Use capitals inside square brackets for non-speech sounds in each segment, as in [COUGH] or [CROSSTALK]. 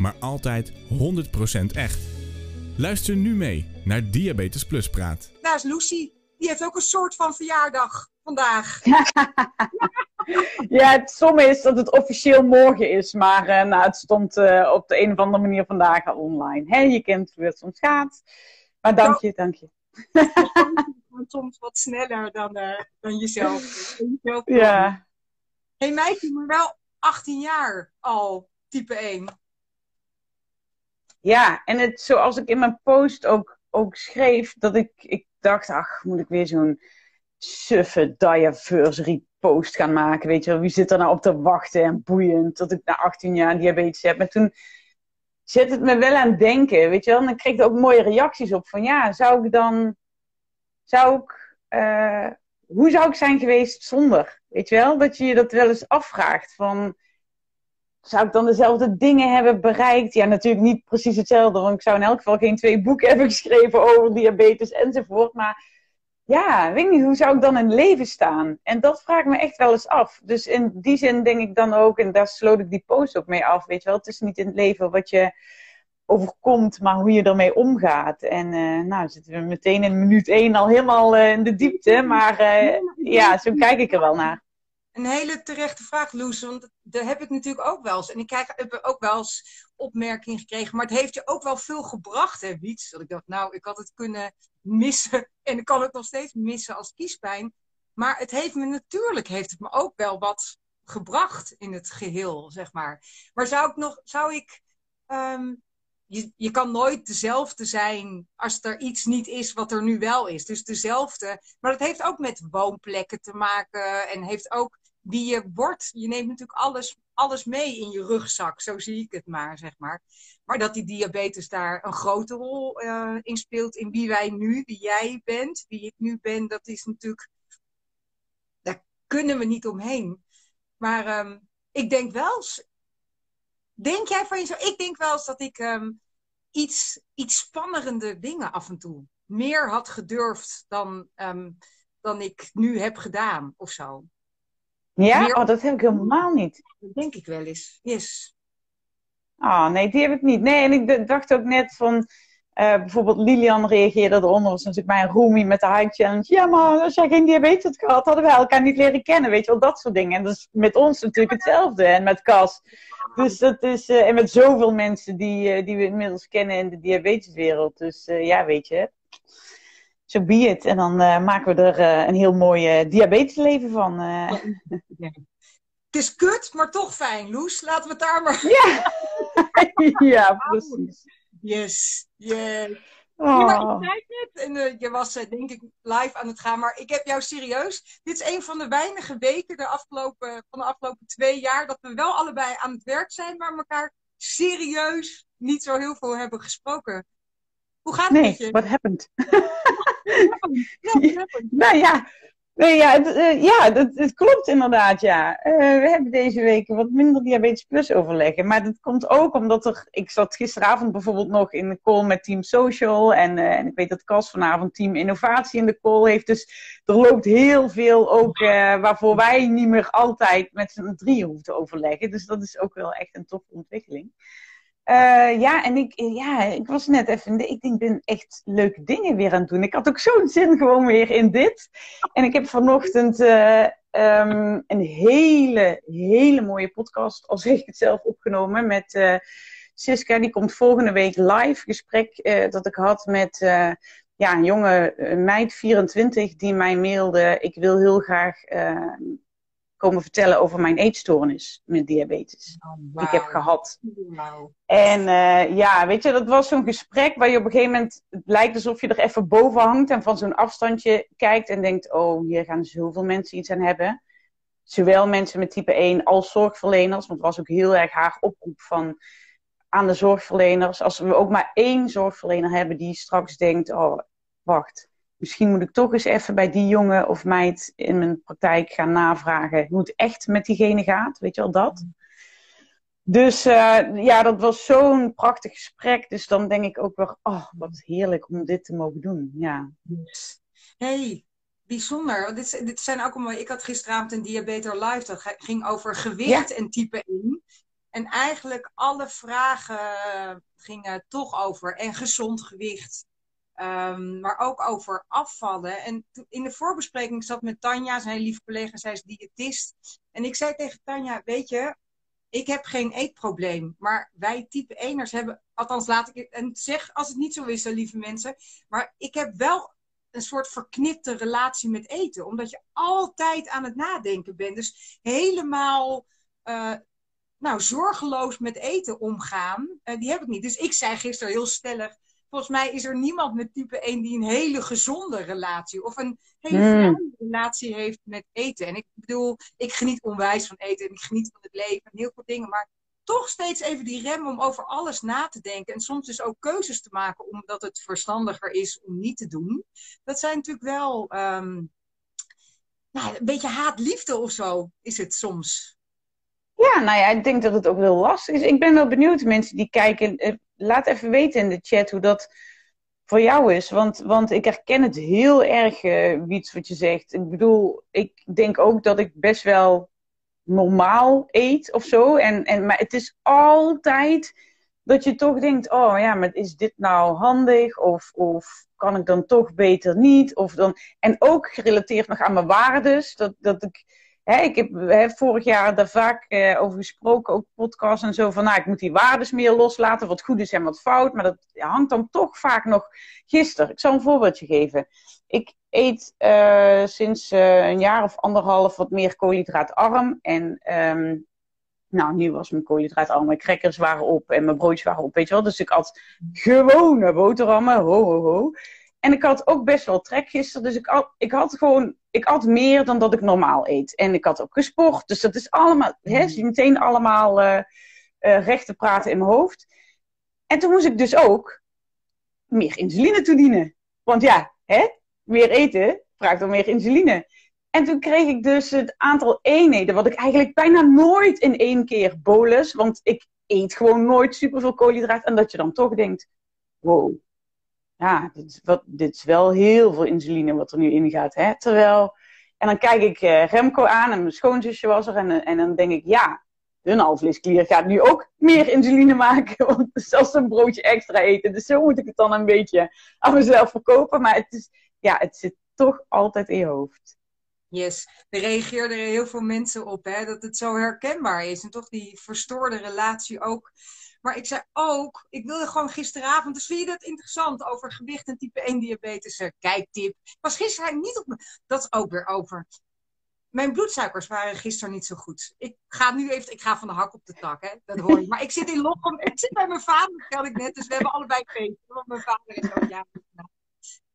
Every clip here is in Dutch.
maar altijd 100% echt. Luister nu mee naar Diabetes Plus Praat. Daar is Lucy. Die heeft ook een soort van verjaardag vandaag. [LAUGHS] ja, het somme is dat het officieel morgen is, maar uh, nou, het stond uh, op de een of andere manier vandaag al online. Hè, je kent hoe het soms gaat. Maar dank je, dank je. [LAUGHS] soms wat sneller dan, uh, dan jezelf. ja. hey, meisje, maar wel 18 jaar al, type 1. Ja, en het, zoals ik in mijn post ook, ook schreef, dat ik, ik dacht, ach, moet ik weer zo'n suffe diversity post gaan maken? Weet je wel, wie zit er nou op te wachten en boeiend dat ik na 18 jaar diabetes heb? Maar toen zet het me wel aan het denken, weet je wel. En dan kreeg ik ook mooie reacties op van, ja, zou ik dan, zou ik, uh, hoe zou ik zijn geweest zonder? Weet je wel, dat je je dat wel eens afvraagt van zou ik dan dezelfde dingen hebben bereikt? Ja, natuurlijk niet precies hetzelfde, want ik zou in elk geval geen twee boeken [LAUGHS] hebben geschreven over diabetes enzovoort. Maar ja, weet niet, hoe zou ik dan in leven staan? En dat vraag ik me echt wel eens af. Dus in die zin denk ik dan ook, en daar sloot ik die post ook mee af, weet je wel. Het is niet in het leven wat je overkomt, maar hoe je ermee omgaat. En uh, nou zitten we meteen in minuut één al helemaal uh, in de diepte. Maar uh, ja, zo kijk ik er wel naar een hele terechte vraag, Loes. Want daar heb ik natuurlijk ook wel eens. En ik krijg, heb ook wel eens opmerkingen gekregen. Maar het heeft je ook wel veel gebracht, hè, Wiets? Dat ik dacht, nou, ik had het kunnen missen. [LAUGHS] En ik kan het nog steeds missen als kiespijn. Maar het heeft me natuurlijk, heeft het me ook wel wat gebracht in het geheel, zeg maar. Maar zou ik nog, zou ik... Um, je, je kan nooit dezelfde zijn als er iets niet is wat er nu wel is. Dus dezelfde. Maar dat heeft ook met woonplekken te maken. En heeft ook wie je wordt. Je neemt natuurlijk alles, alles mee in je rugzak. Zo zie ik het maar, zeg maar. Maar dat die diabetes daar een grote rol uh, in speelt. In wie wij nu, wie jij bent, wie ik nu ben. Dat is natuurlijk. Daar kunnen we niet omheen. Maar um, ik denk wel Denk jij van jezelf? Ik denk wel eens dat ik um, iets, iets spannende dingen af en toe meer had gedurfd dan, um, dan ik nu heb gedaan of zo. Ja? Meer... Oh, dat heb ik helemaal niet. Dat denk ik wel eens. Yes. Ah, oh, nee, die heb ik niet. Nee, en ik dacht ook net van uh, bijvoorbeeld Lilian reageerde eronder, was natuurlijk mijn roomie met de High Challenge. Ja, maar als jij geen diabetes had gehad, hadden we elkaar niet leren kennen, weet je wel, dat soort dingen. En dat is met ons natuurlijk hetzelfde en met Cas. Dus dat is, uh, en met zoveel mensen die, uh, die we inmiddels kennen in de diabeteswereld. Dus ja, weet je, so be it. En dan maken we er een heel mooi diabetesleven van. Ja. Het is kut, maar toch fijn, Loes. Laten we het daar maar... Ja, [LAUGHS] ja precies. Yes, yes. Oh. maar ik zei net, en je was denk ik live aan het gaan, maar ik heb jou serieus. Dit is een van de weinige weken de afgelopen, van de afgelopen twee jaar dat we wel allebei aan het werk zijn, maar elkaar serieus niet zo heel veel hebben gesproken. Hoe gaat het nee, met je? wat happened? ja, [LAUGHS] nou ja, Nee, ja, het, uh, ja dat, het klopt inderdaad, ja. Uh, we hebben deze week wat minder Diabetes Plus overleggen. Maar dat komt ook omdat er... Ik zat gisteravond bijvoorbeeld nog in de call met Team Social. En, uh, en ik weet dat Cas vanavond Team Innovatie in de call heeft. Dus er loopt heel veel ook waarvoor wij niet meer altijd met z'n drieën hoeven te overleggen. Dus dat is ook wel echt een toffe ontwikkeling. Uh, ja, en ik, ja, ik was net even. Ik denk, ben echt leuke dingen weer aan het doen. Ik had ook zo'n zin gewoon weer in dit. En ik heb vanochtend uh, um, een hele, hele mooie podcast, al ik het zelf, opgenomen met uh, Siska. Die komt volgende week live. Gesprek dat ik had met ja, een jonge meid, 24, die mij mailde. Ik wil heel graag komen vertellen over mijn eetstoornis met diabetes. Oh, wow. Ik heb gehad. Wow. En uh, ja, weet je, dat was zo'n gesprek waar je op een gegeven moment, het lijkt alsof je er even boven hangt en van zo'n afstandje kijkt en denkt, oh, hier gaan zoveel mensen iets aan hebben. Zowel mensen met type 1 als zorgverleners, want het was ook heel erg haar oproep van, aan de zorgverleners. Als we ook maar één zorgverlener hebben die straks denkt: oh, wacht, misschien moet ik toch eens even bij die jongen of meid in mijn praktijk gaan navragen hoe het echt met diegene gaat. Weet je wel dat? Dus uh, ja, dat was zo'n prachtig gesprek. Dus dan denk ik ook weer, oh, wat heerlijk om dit te mogen doen. Ja. Hey, bijzonder. Dit, dit zijn ook allemaal. Ik had gisteravond een Diabetes Live. Dat ging over gewicht en type 1. En eigenlijk alle vragen gingen toch over. En gezond gewicht. Um, maar ook over afvallen. En in de voorbespreking zat met Tanja, zijn lieve collega, zij is diëtist. En ik zei tegen Tanja, weet je, ik heb geen eetprobleem. Maar wij type 1ers hebben, althans laat ik het, en zeg als het niet zo is, lieve mensen. Maar ik heb wel een soort verknipte relatie met eten. Omdat je altijd aan het nadenken bent. Dus helemaal uh, nou, zorgeloos met eten omgaan, uh, die heb ik niet. Dus ik zei gisteren heel stellig volgens mij is er niemand met type 1 die een hele gezonde relatie of een hele mm. relatie heeft met eten. En ik bedoel, ik geniet onwijs van eten en ik geniet van het leven en heel veel dingen. Maar toch steeds even die rem om over alles na te denken. En soms dus ook keuzes te maken omdat het verstandiger is om niet te doen. Dat zijn natuurlijk wel um, nou, een beetje haat-liefde of zo, is het soms. Ja, nou ja, ik denk dat het ook heel lastig is. Ik ben wel benieuwd, mensen die kijken. Laat even weten in de chat hoe dat voor jou is. Want, want ik herken het heel erg, uh, wat je zegt. Ik bedoel, ik denk ook dat ik best wel normaal eet of zo. En, en, maar het is altijd dat je toch denkt: oh ja, maar is dit nou handig? Of, of kan ik dan toch beter niet? Of dan, en ook gerelateerd nog aan mijn waardes. Dat, dat ik ik heb vorig jaar daar vaak uh, over gesproken, ook podcasts en zo, van nou, ik moet die waardes meer loslaten, wat goed is en wat fout, maar dat hangt dan toch vaak nog gisteren. Ik zal een voorbeeldje geven. Ik eet uh, sinds uh, een jaar of anderhalf wat meer koolhydraatarm en um, nou, nu was mijn koolhydraatarm, mijn crackers waren op en mijn broodjes waren op, weet je wel. Dus ik had gewone boterhammen, ho, ho, ho. En ik had ook best wel trek gisteren. Dus ik had, ik had gewoon, ik had meer dan dat ik normaal eet. En ik had ook gesport. Dus dat is allemaal, hè, mm. meteen allemaal uh, uh, recht te praten in mijn hoofd. En toen moest ik dus ook meer insuline toedienen. Want ja, hè, meer eten vraagt om meer insuline. En toen kreeg ik dus het aantal eenheden, wat ik eigenlijk bijna nooit in één keer bolus. Want ik eet gewoon nooit superveel koolhydraten. En dat je dan toch denkt, wow, ja, dit is, dit is wel heel veel insuline wat er nu in gaat. Hè? Terwijl, en dan kijk ik uh, Remco aan en mijn schoonzusje was er. En, en dan denk ik, ja, hun alvleesklier gaat nu ook meer insuline maken. [LAUGHS] Want zelfs een broodje extra eten. Dus zo moet ik het dan een beetje aan mezelf verkopen. Maar het, is, ja, het zit toch altijd in je hoofd. Yes, er reageerden heel veel mensen op hè, dat het zo herkenbaar is. En toch die verstoorde relatie ook maar ik zei ook, ik wilde gewoon gisteravond, dus vind je dat interessant over gewicht en type 1 diabetes? Uh, kijktip. Was gisteren niet op me. Dat is ook weer over. Mijn bloedsuikers waren gisteren niet zo goed. Ik ga nu even, ik ga van de hak op de tak, hè? dat hoor je. Maar ik zit in Lochem, ik zit bij mijn vader, vertelde ik net, dus we hebben allebei feest. Want mijn vader is ook ja.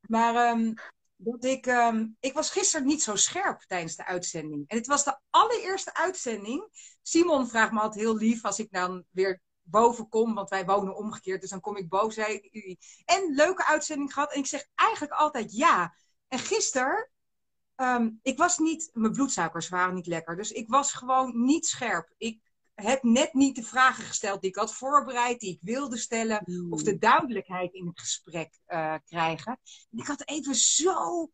Maar um, dat ik, um, ik was gisteren niet zo scherp tijdens de uitzending. En het was de allereerste uitzending. Simon vraagt me altijd heel lief als ik dan weer boven kom, want wij wonen omgekeerd, dus dan kom ik boven. Zei En leuke uitzending gehad. En ik zeg eigenlijk altijd ja. En gisteren, um, ik was niet, mijn bloedsuikers waren niet lekker. Dus ik was gewoon niet scherp. Ik heb net niet de vragen gesteld die ik had voorbereid, die ik wilde stellen, of de duidelijkheid in het gesprek uh, krijgen. En ik had even zo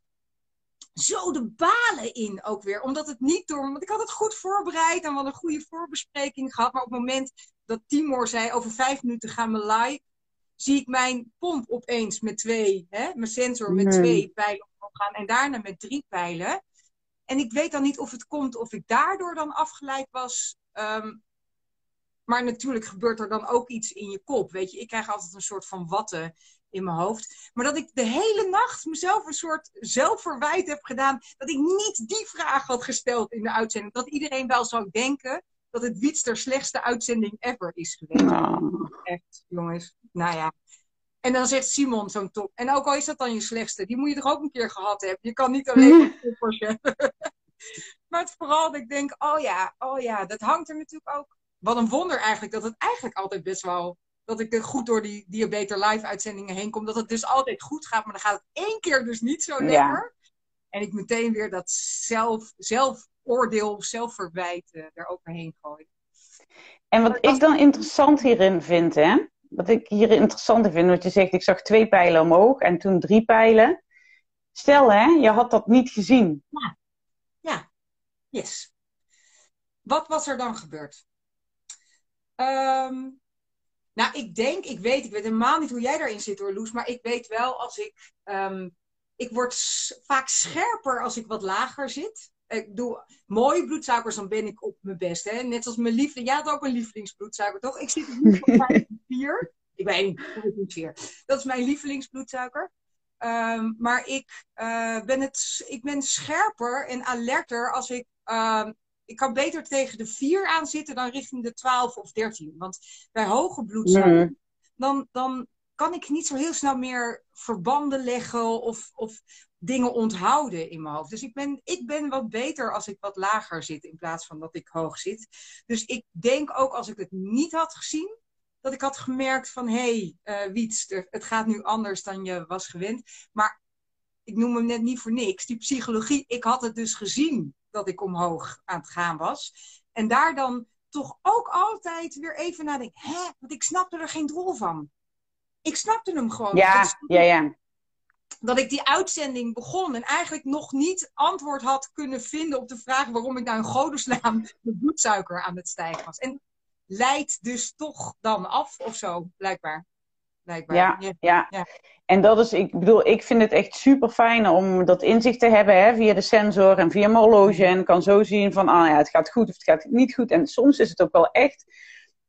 zo de balen in ook weer. Omdat het niet door. Want ik had het goed voorbereid en we hadden een goede voorbespreking gehad. Maar op het moment dat Timor zei: over vijf minuten gaan we live. Zie ik mijn pomp opeens met twee, hè, mijn sensor met twee pijlen gaan en daarna met drie pijlen. En ik weet dan niet of het komt of ik daardoor dan afgeleid was. Um, maar natuurlijk gebeurt er dan ook iets in je kop. Weet je, ik krijg altijd een soort van watten in mijn hoofd. Maar dat ik de hele nacht mezelf een soort zelfverwijt heb gedaan. Dat ik niet die vraag had gesteld in de uitzending. Dat iedereen wel zou denken dat het Wietster slechtste uitzending ever is geweest. Nou. Echt, jongens. Nou ja. En dan zegt Simon zo'n top. En ook al is dat dan je slechtste, die moet je toch ook een keer gehad hebben. Je kan niet alleen toppers hebben. [LAUGHS] maar het vooral dat ik denk, oh ja, oh ja, dat hangt er natuurlijk ook. Wat een wonder eigenlijk, dat het eigenlijk altijd best wel dat ik er goed door die Diabetes Live uitzendingen heen kom. Dat het dus altijd goed gaat, maar dan gaat het één keer dus niet zo lekker. En ik meteen weer dat zelf, zelfoordeel, zelfverwijt uh, er overheen gooi. En wat ik dan interessant hierin vind, hè? Wat ik hier interessant vind, wat je zegt, ik zag twee pijlen omhoog en toen drie pijlen. Stel hè, je had dat niet gezien. Ja, ja. yes. Wat was er dan gebeurd? Um, nou, ik denk, ik weet, ik weet helemaal niet hoe jij daarin zit hoor, Loes, maar ik weet wel als ik, um, ik word vaak scherper als ik wat lager zit. Ik doe mooie bloedsuikers, dan ben ik op mijn best. Hè? Net als mijn liefde. Jij had ook een lievelingsbloedsuiker, toch? Ik zit [LAUGHS] op 4. Ik niet, 4. Dat is mijn lievelingsbloedsuiker. Um, maar ik, uh, ben het, ik ben scherper en alerter als ik um, ik kan beter tegen de 4 aan zitten dan richting de 12 of 13. Want bij hoge bloedsuiker, dan, dan kan ik niet zo heel snel meer verbanden leggen of, of dingen onthouden in mijn hoofd. Dus ik ben, ik ben wat beter als ik wat lager zit in plaats van dat ik hoog zit. Dus ik denk ook als ik het niet had gezien, dat ik had gemerkt van hé, hey, uh, Wiets, het gaat nu anders dan je was gewend. Maar ik noem hem net niet voor niks. Die psychologie, ik had het dus gezien dat ik omhoog aan het gaan was. En daar dan toch ook altijd weer even naar denk, hè, want ik snapte er geen drol van. Ik snapte hem gewoon. Ja, ja, ja. Dat ik die uitzending begon en eigenlijk nog niet antwoord had kunnen vinden op de vraag waarom ik nou in godesnaam [LAUGHS] de bloedsuiker aan het stijgen was. En leidt dus toch dan af of zo, blijkbaar. blijkbaar. Ja, ja, ja. En dat is, ik bedoel, ik vind het echt super fijn om dat inzicht te hebben hè, via de sensor en via mijn horloge. En kan zo zien van, ah ja, het gaat goed of het gaat niet goed. En soms is het ook wel echt.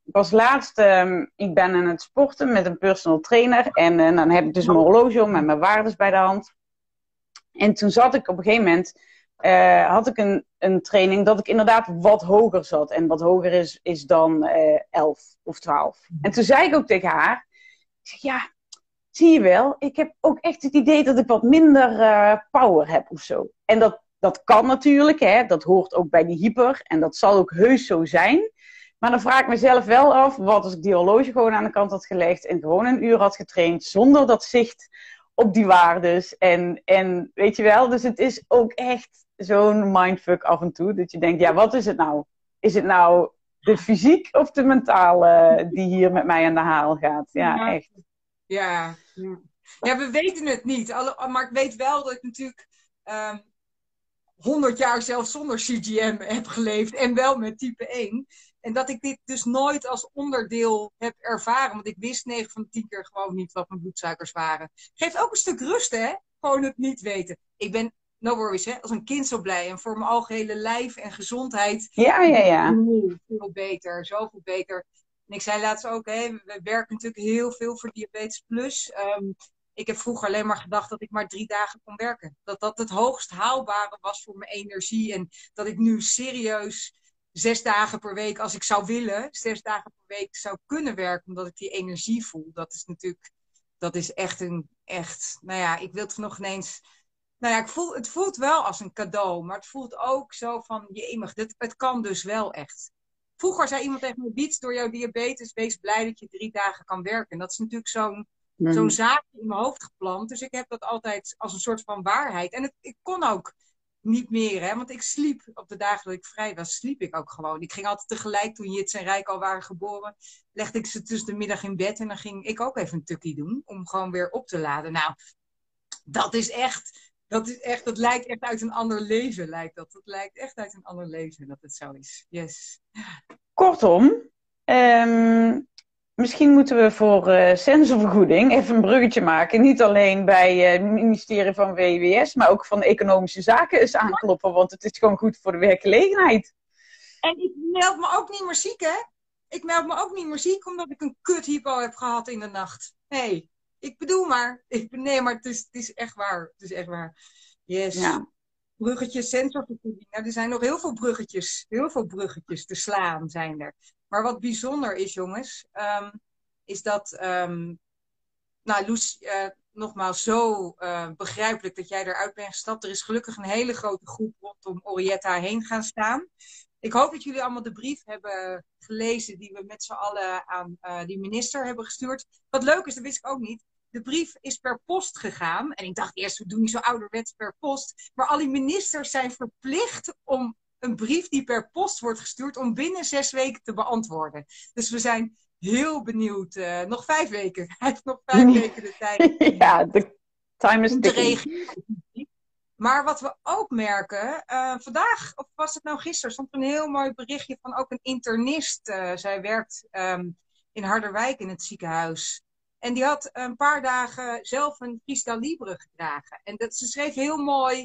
Ik was laatst, um, ik ben aan het sporten met een personal trainer. En uh, dan heb ik dus mijn horloge om met mijn waardes bij de hand. En toen zat ik op een gegeven moment, uh, had ik een, een training dat ik inderdaad wat hoger zat. En wat hoger is, is dan uh, 11 of 12. En toen zei ik ook tegen haar, ik zeg, ja, zie je wel, ik heb ook echt het idee dat ik wat minder power heb of zo. En dat, dat kan natuurlijk, hè, dat hoort ook bij die hyper en dat zal ook heus zo zijn. Maar dan vraag ik mezelf wel af, wat als ik die horloge gewoon aan de kant had gelegd en gewoon een uur had getraind zonder dat zicht op die waardes. En, en weet je wel, dus het is ook echt zo'n mindfuck af en toe. Dat je denkt, ja, wat is het nou? Is het nou de fysiek of de mentale die hier met mij aan de haal gaat? Ja, echt. Ja, ja, we weten het niet. Maar ik weet wel dat ik natuurlijk um, ehm, 100 jaar zelfs zonder CGM heb geleefd. En wel met type 1. En dat ik dit dus nooit als onderdeel heb ervaren. Want ik wist 9 van de 10 keer gewoon niet wat mijn bloedsuikers waren. Geeft ook een stuk rust, hè? Gewoon het niet weten. Ik ben, no worries, hè? Als een kind zo blij. En voor mijn algehele lijf en gezondheid. Ja, ja, ja. Veel beter, zoveel beter. En ik zei laatst ook, hè, we werken natuurlijk heel veel voor Diabetes Plus. Um, ik heb vroeger alleen maar gedacht dat ik maar drie dagen kon werken. Dat dat het hoogst haalbare was voor mijn energie. En dat ik nu serieus zes dagen per week, als ik zou willen, zes dagen per week zou kunnen werken. Omdat ik die energie voel. Dat is natuurlijk, dat is echt een, echt, nou ja, ik wil het nog ineens... Nou ja, ik voel, het voelt wel als een cadeau. Maar het voelt ook zo van, je het, het kan dus wel echt. Vroeger zei iemand tegen me, Biets, door jouw diabetes, wees blij dat je drie dagen kan werken. En dat is natuurlijk zo'n mm. zo'n zaak in mijn hoofd geplant. Dus ik heb dat altijd als een soort van waarheid. En het, ik kon ook niet meer, hè, want ik sliep op de dagen dat ik vrij was, sliep ik ook gewoon. Ik ging altijd tegelijk, toen Jits en Rijk al waren geboren, legde ik ze tussen de middag in bed en dan ging ik ook even een tukkie doen, om gewoon weer op te laden. Nou, dat is echt dat is echt, dat lijkt echt uit een ander leven, lijkt dat. Dat lijkt echt uit een ander leven dat het zo is. Yes. Kortom, um, misschien moeten we voor uh, sensorvergoeding even een bruggetje maken. Niet alleen bij uh, het ministerie van WWS, maar ook van Economische Zaken eens aankloppen. Want het is gewoon goed voor de werkgelegenheid. En ik meld me ook niet meer ziek, hè? Ik meld me ook niet meer ziek omdat ik een kut hypo heb gehad in de nacht. hey, ik bedoel maar. Ik, nee, maar het is, het is echt waar. Het is echt waar. Yes. Ja. Bruggetjes, sensorvergoeding. Nou, er zijn nog heel veel bruggetjes. Heel veel bruggetjes te slaan zijn er. Maar wat bijzonder is, jongens, um, is dat... Um, nou, Loes, uh, nogmaals, zo uh, begrijpelijk dat jij eruit bent gestapt. Er is gelukkig een hele grote groep rondom Orietta heen gaan staan. Ik hoop dat jullie allemaal de brief hebben gelezen die we met z'n allen aan uh, die minister hebben gestuurd. Wat leuk is, dat wist ik ook niet. De brief is per post gegaan. En ik dacht eerst, we doen niet zo ouderwets per post. Maar al die ministers zijn verplicht om een brief die per post wordt gestuurd, om binnen zes weken te beantwoorden. Dus we zijn heel benieuwd. Uh, nog vijf weken. [LAUGHS] Hij heeft nog vijf [LAUGHS] weken de tijd. [LAUGHS] ja, de time is reageren. Maar wat we ook merken, uh, vandaag, of was het nou gisteren, stond een heel mooi berichtje van ook een internist. Uh, zij werkt um, in Harderwijk in het ziekenhuis. En die had een paar dagen zelf een Cristal Libre gedragen. En dat, ze schreef heel mooi.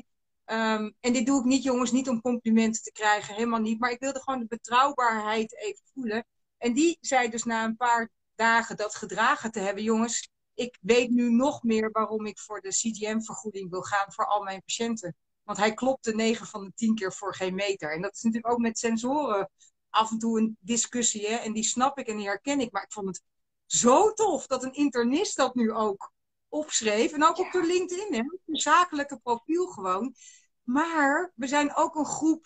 Um, en dit doe ik niet, jongens, niet om complimenten te krijgen, helemaal niet. Maar ik wilde gewoon de betrouwbaarheid even voelen. En die zei dus na een paar dagen dat gedragen te hebben, jongens, ik weet nu nog meer waarom ik voor de CGM-vergoeding wil gaan voor al mijn patiënten. Want hij klopte 9 van de 10 keer voor geen meter. En dat is natuurlijk ook met sensoren af en toe een discussie. Hè? En die snap ik en die herken ik. Maar ik vond het zo tof dat een internist dat nu ook opschreef. En ook op de LinkedIn, hè? een zakelijke profiel gewoon. Maar we zijn ook een groep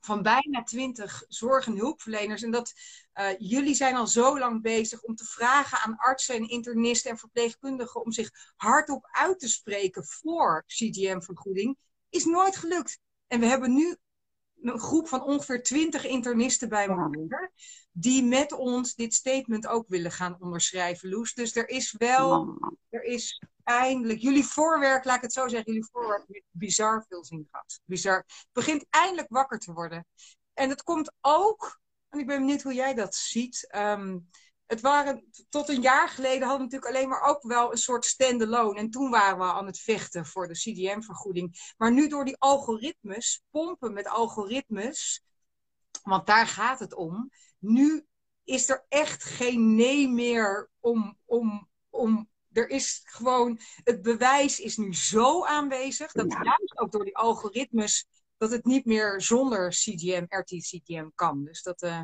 van bijna twintig zorg- en hulpverleners. En dat uh, jullie zijn al zo lang bezig om te vragen aan artsen en internisten en verpleegkundigen om zich hardop uit te spreken voor CGM-vergoeding, is nooit gelukt. En we hebben nu een groep van ongeveer twintig internisten bij elkaar, die met ons dit statement ook willen gaan onderschrijven, Loes. Dus er is wel, er is eindelijk, jullie voorwerk, laat ik het zo zeggen, jullie voorwerk heeft bizar veel zin gehad. Bizar. Het begint eindelijk wakker te worden. En het komt ook, en ik ben benieuwd hoe jij dat ziet. Um, het waren, tot een jaar geleden hadden we natuurlijk alleen maar ook wel een soort standalone. En toen waren we aan het vechten voor de CDM-vergoeding. Maar nu door die algoritmes, pompen met algoritmes, want daar gaat het om. Nu is er echt geen nee meer om, om, om er is gewoon, het bewijs is nu zo aanwezig, dat ja. juist ook door die algoritmes, dat het niet meer zonder CGM, RT-CGM kan. Dus dat uh,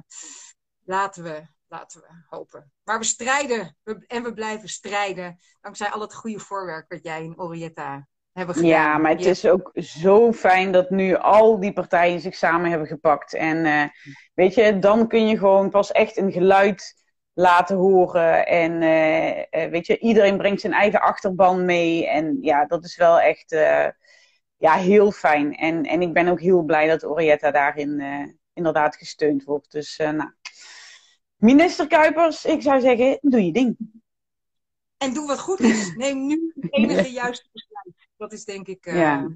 laten, we, laten we hopen. Maar we strijden we, en we blijven strijden, dankzij al het goede voorwerk wat jij in Orietta hebben gedaan. Ja, maar het ja. is ook zo fijn dat nu al die partijen zich samen hebben gepakt. En uh, weet je, dan kun je gewoon pas echt een geluid laten horen. En uh, weet je, iedereen brengt zijn eigen achterban mee. En ja, dat is wel echt uh, ja, heel fijn. En, en ik ben ook heel blij dat Orietta daarin uh, inderdaad gesteund wordt. Dus nou, minister Kuipers, ik zou zeggen, doe je ding. En doe wat goed is. [LAUGHS] Neem nu het enige juiste. Dat is denk ik, ja.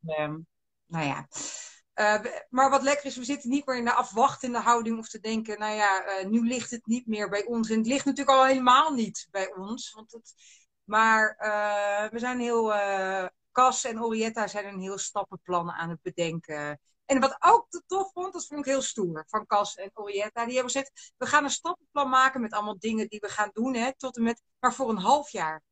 nou ja. Uh, maar wat lekker is, we zitten niet meer in de afwachtende houding of te denken, nou ja, uh, nu ligt het niet meer bij ons. En het ligt natuurlijk al helemaal niet bij ons. Want het, maar uh, we zijn heel, Cas en Orietta zijn een heel stappenplan aan het bedenken. En wat ook te tof vond, dat vond ik heel stoer van Cas en Orietta. Die hebben gezegd, we gaan een stappenplan maken met allemaal dingen die we gaan doen, hè, tot en met, maar voor een half jaar.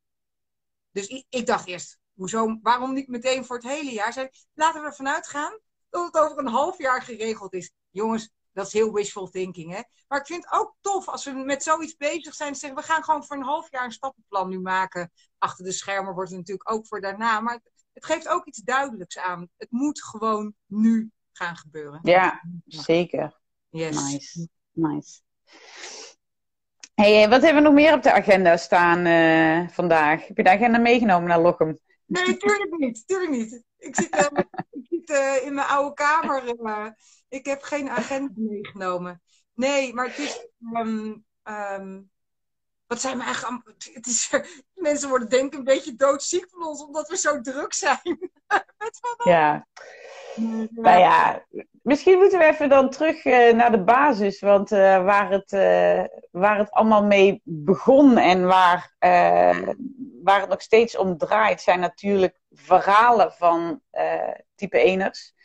Dus ik, ik dacht eerst, hoezo, waarom niet meteen voor het hele jaar? Zei, laten we ervan uitgaan dat het over een half jaar geregeld is. Jongens, dat is heel wishful thinking, hè? Maar ik vind het ook tof als we met zoiets bezig zijn. Zeggen, we gaan gewoon voor een half jaar een stappenplan nu maken. Achter de schermen wordt het natuurlijk ook voor daarna. Maar het geeft ook iets duidelijks aan. Het moet gewoon nu gaan gebeuren. Ja, zeker. Yes. Nice. Nice. Hey, wat hebben we nog meer op de agenda staan uh, vandaag? Heb je de agenda meegenomen naar Lochem? Nee, tuurlijk niet. Tuurlijk niet. Ik zit, uh, [LAUGHS] ik zit uh, in mijn oude kamer. Uh, ik heb geen agenda meegenomen. Nee, maar het is. Um, um, wat zijn we eigenlijk. Het is, [LAUGHS] mensen worden denk ik een beetje doodziek van ons, omdat we zo druk zijn. [LAUGHS] ja. Nou ja, misschien moeten we even dan terug uh, naar de basis. Want uh, waar, het, uh, waar het allemaal mee begon en waar, waar het nog steeds om draait, zijn natuurlijk verhalen van type 1ers.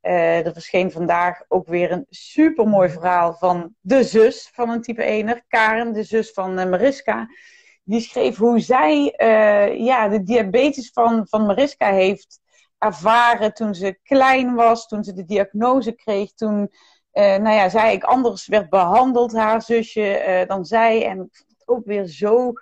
er verscheen vandaag ook weer een supermooi verhaal van de zus van een type 1er, Karen, de zus van Mariska. Die schreef hoe zij ja, de diabetes van, van Mariska heeft ervaren toen ze klein was, toen ze de diagnose kreeg, toen uh, nou ja, zij ik anders werd behandeld, haar zusje, uh, dan zij. En ook weer zo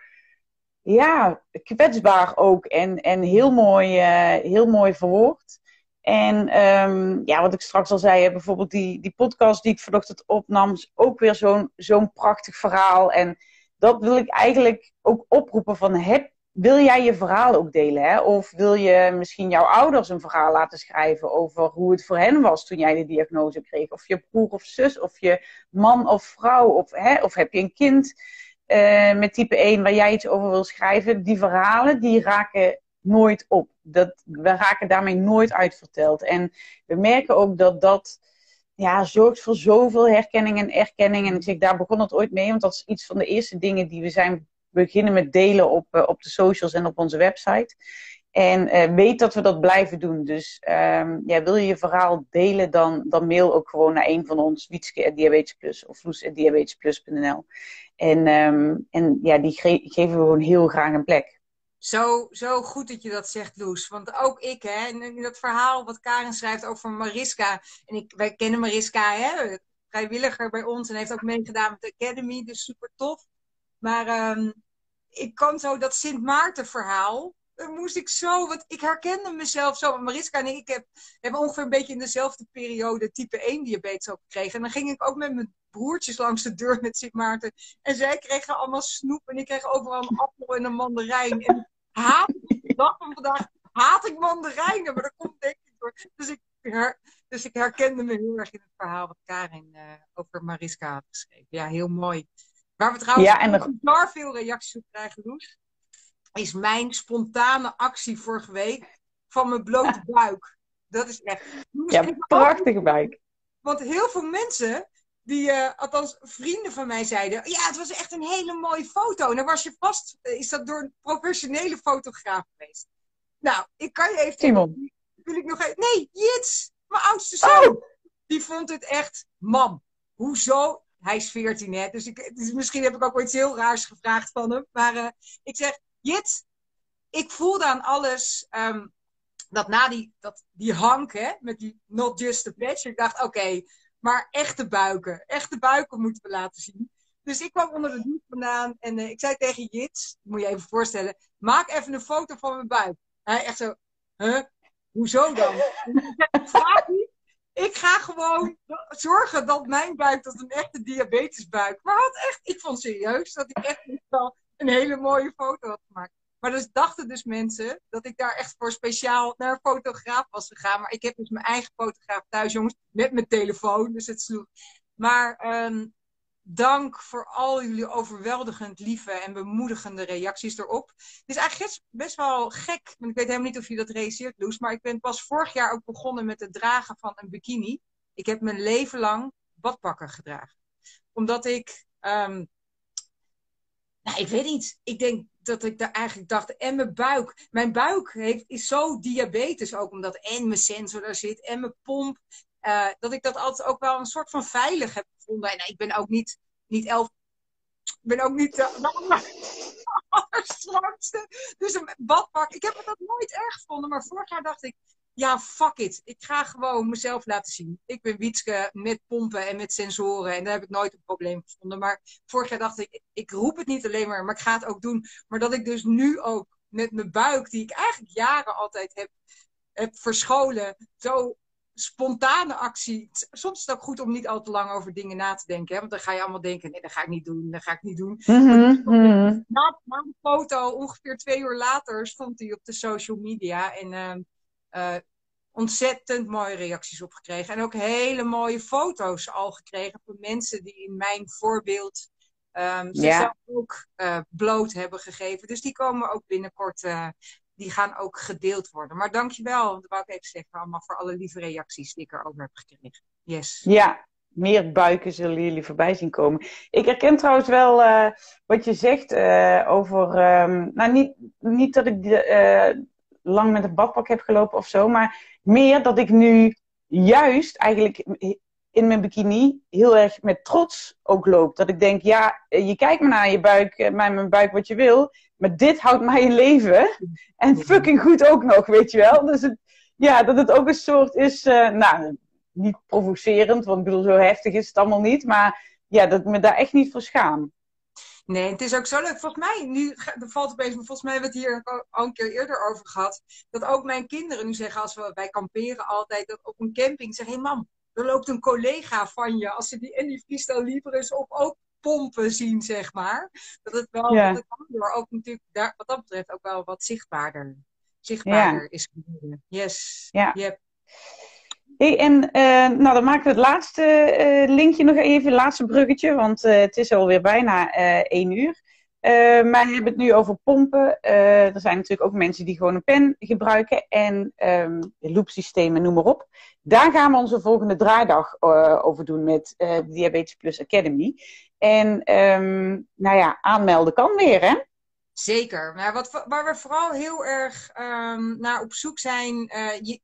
ja, kwetsbaar ook en, en heel, mooi, uh, heel mooi verwoord. En ehm, ja, wat ik straks al zei, bijvoorbeeld die, die podcast die ik vanochtend opnam, ook weer zo'n zo'n prachtig verhaal. En dat wil ik eigenlijk ook oproepen van, heb, wil jij je verhaal ook delen? Hè? Of wil je misschien jouw ouders een verhaal laten schrijven over hoe het voor hen was toen jij de diagnose kreeg? Of je broer of zus, of je man of vrouw, of, hè? of heb je een kind uh, met type 1 waar jij iets over wil schrijven? Die verhalen, die raken nooit op. Dat, we raken daarmee nooit uitverteld. En we merken ook dat dat ja, zorgt voor zoveel herkenning en erkenning. En ik zeg, daar begon het ooit mee, want dat is iets van de eerste dingen die we zijn beginnen met delen op, uh, op de socials en op onze website. En uh, weet dat we dat blijven doen. Dus um, ja, wil je je verhaal delen, dan, dan mail ook gewoon naar een van ons, Wietske Diabetes Plus of Loes.diabetesplus.nl. En, um, en ja, die ge geven we gewoon heel graag een plek. Zo, zo goed dat je dat zegt, Loes. Want ook ik, hè, in dat verhaal wat Karen schrijft over Mariska. En ik, wij kennen Mariska, hè, vrijwilliger bij ons. En heeft ook meegedaan met de Academy, dus super tof. Maar um, ik kan zo dat Sint Maarten verhaal. Daar moest ik zo, want ik herkende mezelf zo. Mariska en ik heb, hebben ongeveer een beetje in dezelfde periode type 1 diabetes ook gekregen. En dan ging ik ook met mijn broertjes langs de deur met Sint Maarten. En zij kregen allemaal snoep en ik kreeg overal een appel en een mandarijn. En haat, de dag van vandaag haat ik mandarijnen, maar dat komt denk ik door. Dus ik, dus ik herkende me heel erg in het verhaal wat Karin uh, over Mariska had geschreven. Ja, heel mooi. Waar we trouwens ja, en veel reacties op krijgen, Loes, is mijn spontane actie vorige week van mijn blote buik. Dat is echt... Ja, prachtige buik. Want heel veel mensen die, uh, althans vrienden van mij zeiden, ja, het was echt een hele mooie foto. En dan was je vast, uh, is dat door een professionele fotograaf geweest. Nou, ik kan je even... Simon. Wil ik nog even... Nee, Jits, mijn oudste zoon. Oh. Die vond het echt, mam, hoezo? Hij is 14, hè, dus, ik, dus misschien heb ik ook iets heel raars gevraagd van hem. Maar uh, ik zeg, Jits, ik voelde aan alles... Um, dat na die, dat, die hank, hè, met die not just a patch, ik dacht, oké, okay, maar echte buiken. Echte buiken moeten we laten zien. Dus ik kwam onder de douche vandaan en uh, ik zei tegen Jits, moet je even voorstellen, maak even een foto van mijn buik. Hij echt zo, huh? Hoezo dan? [LAUGHS] Niet. Ik ga gewoon zorgen dat mijn buik, dat een echte diabetesbuik. Maar had echt, ik vond serieus dat ik echt wel een hele mooie foto had gemaakt. Maar dus dachten dus mensen dat ik daar echt voor speciaal naar een fotograaf was gegaan. Maar ik heb dus mijn eigen fotograaf thuis, jongens, met mijn telefoon. Dus het sloeg. Maar um, dank voor al jullie overweldigend lieve en bemoedigende reacties erop. Het is eigenlijk best wel gek, want ik weet helemaal niet of je dat realiseert, Loes. Maar ik ben pas vorig jaar ook begonnen met het dragen van een bikini. Ik heb mijn leven lang badpakken gedragen. Omdat ik... Um, nou, ik weet niet. Ik denk dat ik daar eigenlijk dacht, en mijn buik. Mijn buik heeft, is zo diabetes ook, omdat en mijn sensor daar zit en mijn pomp. Uh, dat ik dat altijd ook wel een soort van veilig heb gevonden. En ik ben ook niet, niet elf. Ik ben ook niet [LAUGHS] de allerstrangste. Dus een badpak. Ik heb het dat nooit erg gevonden. Maar vorig jaar dacht ik, ja, fuck it. Ik ga gewoon mezelf laten zien. Ik ben Wietske met pompen en met sensoren. En daar heb ik nooit een probleem gevonden. Maar vorig jaar dacht ik, ik roep het niet alleen maar, maar ik ga het ook doen. Maar dat ik dus nu ook met mijn buik, die ik eigenlijk jaren altijd heb, heb verscholen, zo spontane actie. Soms is het ook goed om niet al te lang over dingen na te denken. Hè? Want dan ga je allemaal denken, nee, dat ga ik niet doen, dat ga ik niet doen. Mm -hmm. Na, na de foto, ongeveer twee uur later, stond hij op de social media. En uh, uh, ontzettend mooie reacties op gekregen. En ook hele mooie foto's al gekregen van mensen die in mijn voorbeeld um, zichzelf ja. ook uh, bloot hebben gegeven. Dus die komen ook binnenkort, uh, die gaan ook gedeeld worden. Maar dankjewel, dat wou ik even zeggen, allemaal voor alle lieve reacties die ik erover heb gekregen. Yes. Ja, meer buiken zullen jullie voorbij zien komen. Ik herken trouwens wel uh, wat je zegt uh, over. Um, nou, niet, niet dat ik uh, lang met een badpak heb gelopen of zo, maar meer dat ik nu juist eigenlijk in mijn bikini heel erg met trots ook loop. Dat ik denk, ja, je kijkt me naar je buik, naar mijn buik wat je wil, maar dit houdt mij in leven. [LAUGHS] En fucking goed ook nog, weet je wel. Dus ja, dat het ook een soort is, uh, nou, niet provocerend, want ik bedoel, zo heftig is het allemaal niet, maar ja, dat ik me daar echt niet voor schaam. Nee, het is ook zo leuk. Volgens mij, nu valt opeens, maar volgens mij hebben we het hier al een keer eerder over gehad. Dat ook mijn kinderen nu zeggen, als we, wij kamperen altijd, dat op een camping zeggen: hé hey mam, er loopt een collega van je. Als ze die en die freestyle libres op ook pompen zien, zeg maar. Dat het wel, ja. dat het ook natuurlijk, daar, wat dat betreft, ook wel wat zichtbaarder, zichtbaarder is geworden. Yes. Ja. Yep. Hey, en uh, nou, dan maken we het laatste uh, linkje nog even, het laatste bruggetje, want uh, het is alweer bijna één uur. Maar we hebben het nu over pompen. er zijn natuurlijk ook mensen die gewoon een pen gebruiken en um, loopsystemen, noem maar op. Daar gaan we onze volgende draaidag over doen met Diabetes Plus Academy. En um, nou ja, aanmelden kan weer, hè? Zeker. Maar wat, waar we vooral heel erg um, naar op zoek zijn,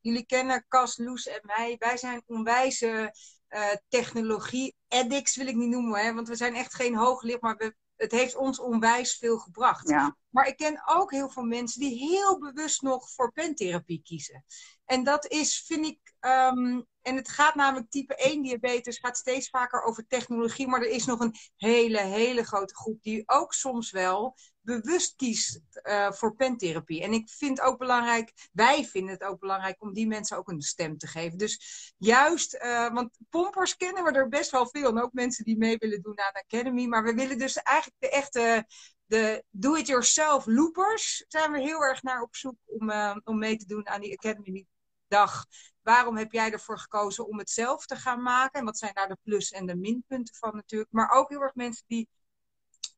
jullie kennen Cas, Loes en mij. Wij zijn onwijze uh, technologie-addicts, wil ik niet noemen, hè, want we zijn echt geen hooglicht, maar we, het heeft ons onwijs veel gebracht. Ja. Maar ik ken ook heel veel mensen die heel bewust nog voor pentherapie kiezen. En dat is, vind ik, um, en het gaat namelijk type 1 diabetes, gaat steeds vaker over technologie, maar er is nog een hele, hele grote groep die ook soms wel bewust kiest uh, voor pentherapie. En ik vind ook belangrijk, wij vinden het ook belangrijk om die mensen ook een stem te geven. Dus juist, uh, want pompers kennen we er best wel veel. En ook mensen die mee willen doen aan de Academy. Maar we willen dus eigenlijk de echte, de do-it-yourself loopers, zijn we heel erg naar op zoek om, uh, om mee te doen aan die Academy dag. Waarom heb jij ervoor gekozen om het zelf te gaan maken? En wat zijn daar de plus- en de minpunten van natuurlijk? Maar ook heel erg mensen die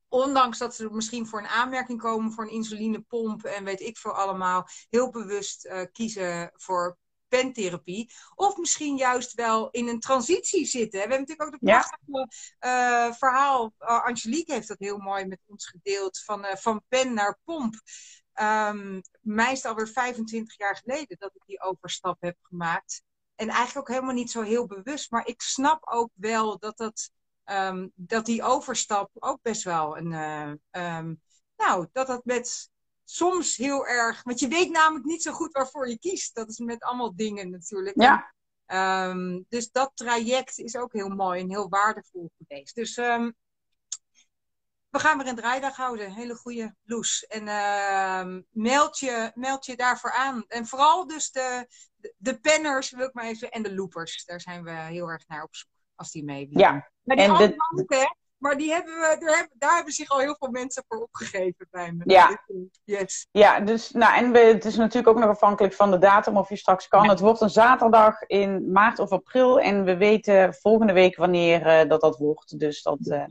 ondanks dat ze misschien voor een aanmerking komen voor een insulinepomp en weet ik veel allemaal, heel bewust uh, kiezen voor pentherapie. Of misschien juist wel in een transitie zitten. We hebben natuurlijk ook de prachtige ja. uh, verhaal. Uh, Angelique heeft dat heel mooi met ons gedeeld. Van, van pen naar pomp. Um, mij is het alweer 25 jaar geleden dat ik die overstap heb gemaakt. En eigenlijk ook helemaal niet zo heel bewust. Maar ik snap ook wel dat dat um, dat die overstap ook best wel een. Uh, um, nou, dat dat met soms heel erg. Want je weet namelijk niet zo goed waarvoor je kiest. Dat is met allemaal dingen natuurlijk. Ja. Um, dus dat traject is ook heel mooi en heel waardevol geweest. Dus um, we gaan weer een draaidag houden. Hele goede loes. En uh, meld, je, meld je daarvoor aan. En vooral dus de, de, de penners, wil ik maar even, en de loopers. Daar zijn we heel erg naar op zoek als die mee Ja. Maar die en de... ook, hè? Maar die hebben we, daar, hebben, daar hebben zich al heel veel mensen voor opgegeven bij me. Ja, yes. ja dus, nou, en we, het is natuurlijk ook nog afhankelijk van de datum of je straks kan. Ja. Het wordt een zaterdag in maart of april. En we weten volgende week wanneer uh, dat dat wordt. Dus dat, uh,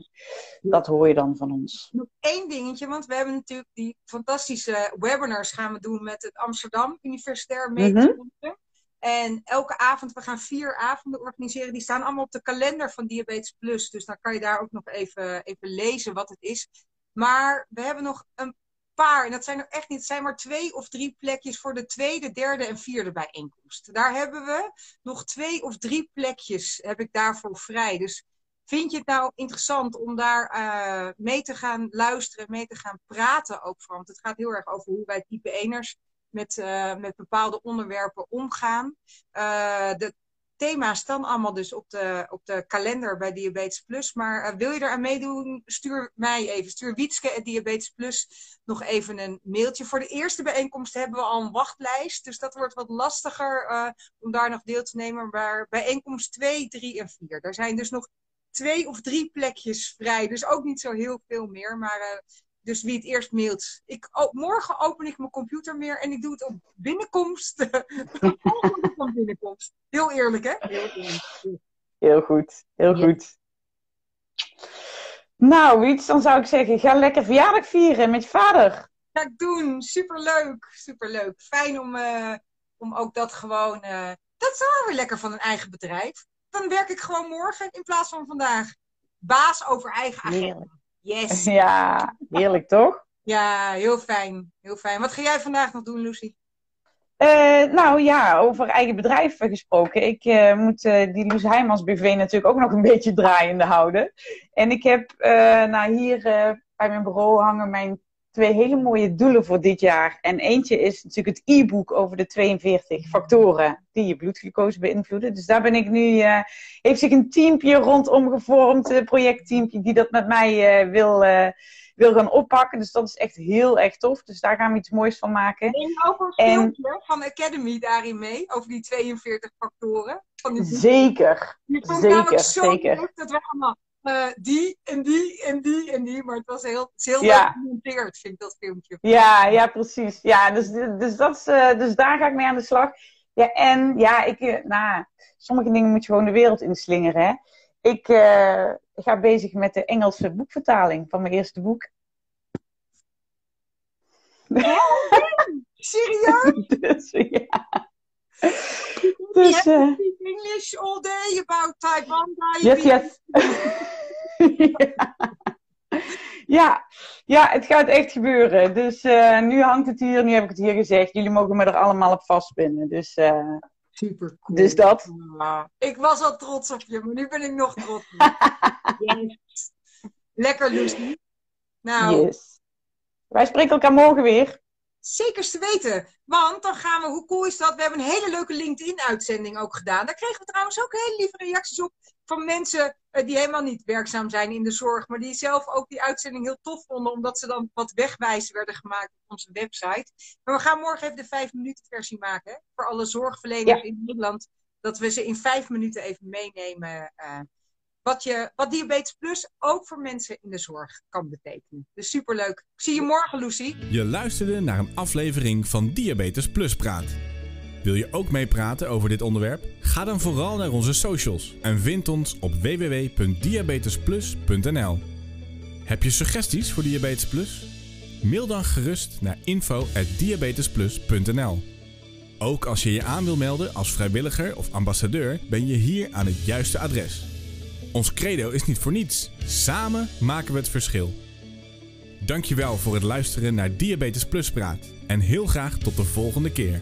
dat hoor je dan van ons. Nog één dingetje, want we hebben natuurlijk die fantastische webinars gaan we doen met het Amsterdam Universitair Medisch mm -hmm. En elke avond, we gaan vier avonden organiseren. Die staan allemaal op de kalender van Diabetes Plus. Dus dan kan je daar ook nog even, even lezen wat het is. Maar we hebben nog een paar, en dat zijn er echt niet, het zijn maar twee of drie plekjes voor de tweede, derde en vierde bijeenkomst. Daar hebben we nog twee of drie plekjes, heb ik daarvoor vrij. Dus vind je het nou interessant om daar uh, mee te gaan luisteren, mee te gaan praten ook? Want het gaat heel erg over hoe wij type 1ers met, uh, met bepaalde onderwerpen omgaan. Uh, de thema's staan allemaal dus op de, op de kalender bij Diabetes Plus. Maar uh, wil je eraan meedoen, stuur mij even. Stuur Wietske at Diabetes Plus nog even een mailtje. Voor de eerste bijeenkomst hebben we al een wachtlijst. Dus dat wordt wat lastiger om daar nog deel te nemen. Maar bijeenkomst 2, 3 en 4. Daar zijn dus nog twee of drie plekjes vrij. Dus ook niet zo heel veel meer. Maar dus wie het eerst mailt. Ik, oh, morgen open ik mijn computer meer en ik doe het op binnenkomst. [LAUGHS] van binnenkomst. Heel eerlijk, hè? Heel, eerlijk. heel goed, heel ja. goed. Nou, Wiets, dan zou ik zeggen, ga lekker verjaardag vieren met je vader. Ga ik doen. Superleuk, superleuk. Fijn om, uh, om ook dat gewoon... Uh, dat is wel weer lekker van een eigen bedrijf. Dan werk ik gewoon morgen in plaats van vandaag. Baas over eigen agenda. Yes. [LAUGHS] Ja, heerlijk toch? Ja, heel fijn. Heel fijn. Wat ga jij vandaag nog doen, Lucy? Uh, nou ja, over eigen bedrijf gesproken. Ik uh, moet uh, die Loes Heijmans BV natuurlijk ook nog een [LAUGHS] beetje draaiende houden. En ik heb nou, hier bij mijn bureau hangen mijn twee hele mooie doelen voor dit jaar. En eentje is natuurlijk het e-book over de 42 factoren die je bloedglucose beïnvloeden. Dus daar ben ik nu, uh, heeft zich een teampje rondom gevormd, een projectteampje, die dat met mij uh, wil, uh, wil gaan oppakken. Dus dat is echt heel erg tof. Dus daar gaan we iets moois van maken. Je ook een En- filmpje van Academy daarin mee? Over die 42 factoren? Van die Zeker. Zeker, zeker. leuk dat we allemaal eh, die en die en die en die. Maar het was heel, het heel Ja. gemonteerd, vind ik dat filmpje. Ja, ja, precies. Ja, dus, dus, dat is, eh, dus daar ga ik mee aan de slag. Ja, en ja, ik, eh, nou, sommige dingen moet je gewoon de wereld inslingeren. Hè. Ik eh, ga bezig met de Engelse boekvertaling van mijn eerste boek. [LAUGHS] Serieus? dus ja. Dus, speak English all day about Taiwan. yes, yes. [LAUGHS] ja. ja. Ja, het gaat echt gebeuren. Dus eh, nu hangt het hier, nu heb ik het hier gezegd. Jullie mogen me er allemaal op vastbinden. Dus, eh, Super cool. dus dat. Ja. Ik was al trots op je, maar nu ben ik nog trots. Yes. [LAUGHS] Lekker, Lucy. Nou, Yes. Wij spreken elkaar morgen weer. Zeker te weten. Want dan gaan we, hoe cool is dat? We hebben een hele leuke LinkedIn-uitzending ook gedaan. Daar kregen we trouwens ook hele lieve reacties op van mensen eh, die helemaal niet werkzaam zijn in de zorg. Maar die zelf ook die uitzending heel tof vonden, omdat ze dan wat wegwijzen werden gemaakt op onze website. Maar we gaan morgen even de vijf minuten versie maken. Hè, voor alle zorgverleners Ja. in Nederland. Dat we ze in vijf minuten even meenemen. eh, wat, je, wat Diabetes Plus ook voor mensen in de zorg kan betekenen. Dus superleuk. Ik zie je morgen, Lucy. Je luisterde naar een aflevering van Diabetes Plus Praat. Wil je ook meepraten over dit onderwerp? Ga dan vooral naar onze socials en vind ons op www.diabetesplus.nl. Heb je suggesties voor Diabetes Plus? Mail dan gerust naar info@diabetesplus.nl. Ook als je je aan wil melden als vrijwilliger of ambassadeur, ben je hier aan het juiste adres. Ons credo is niet voor niets. Samen maken we het verschil. Dankjewel voor het luisteren naar Diabetes Plus Praat. En heel graag tot de volgende keer.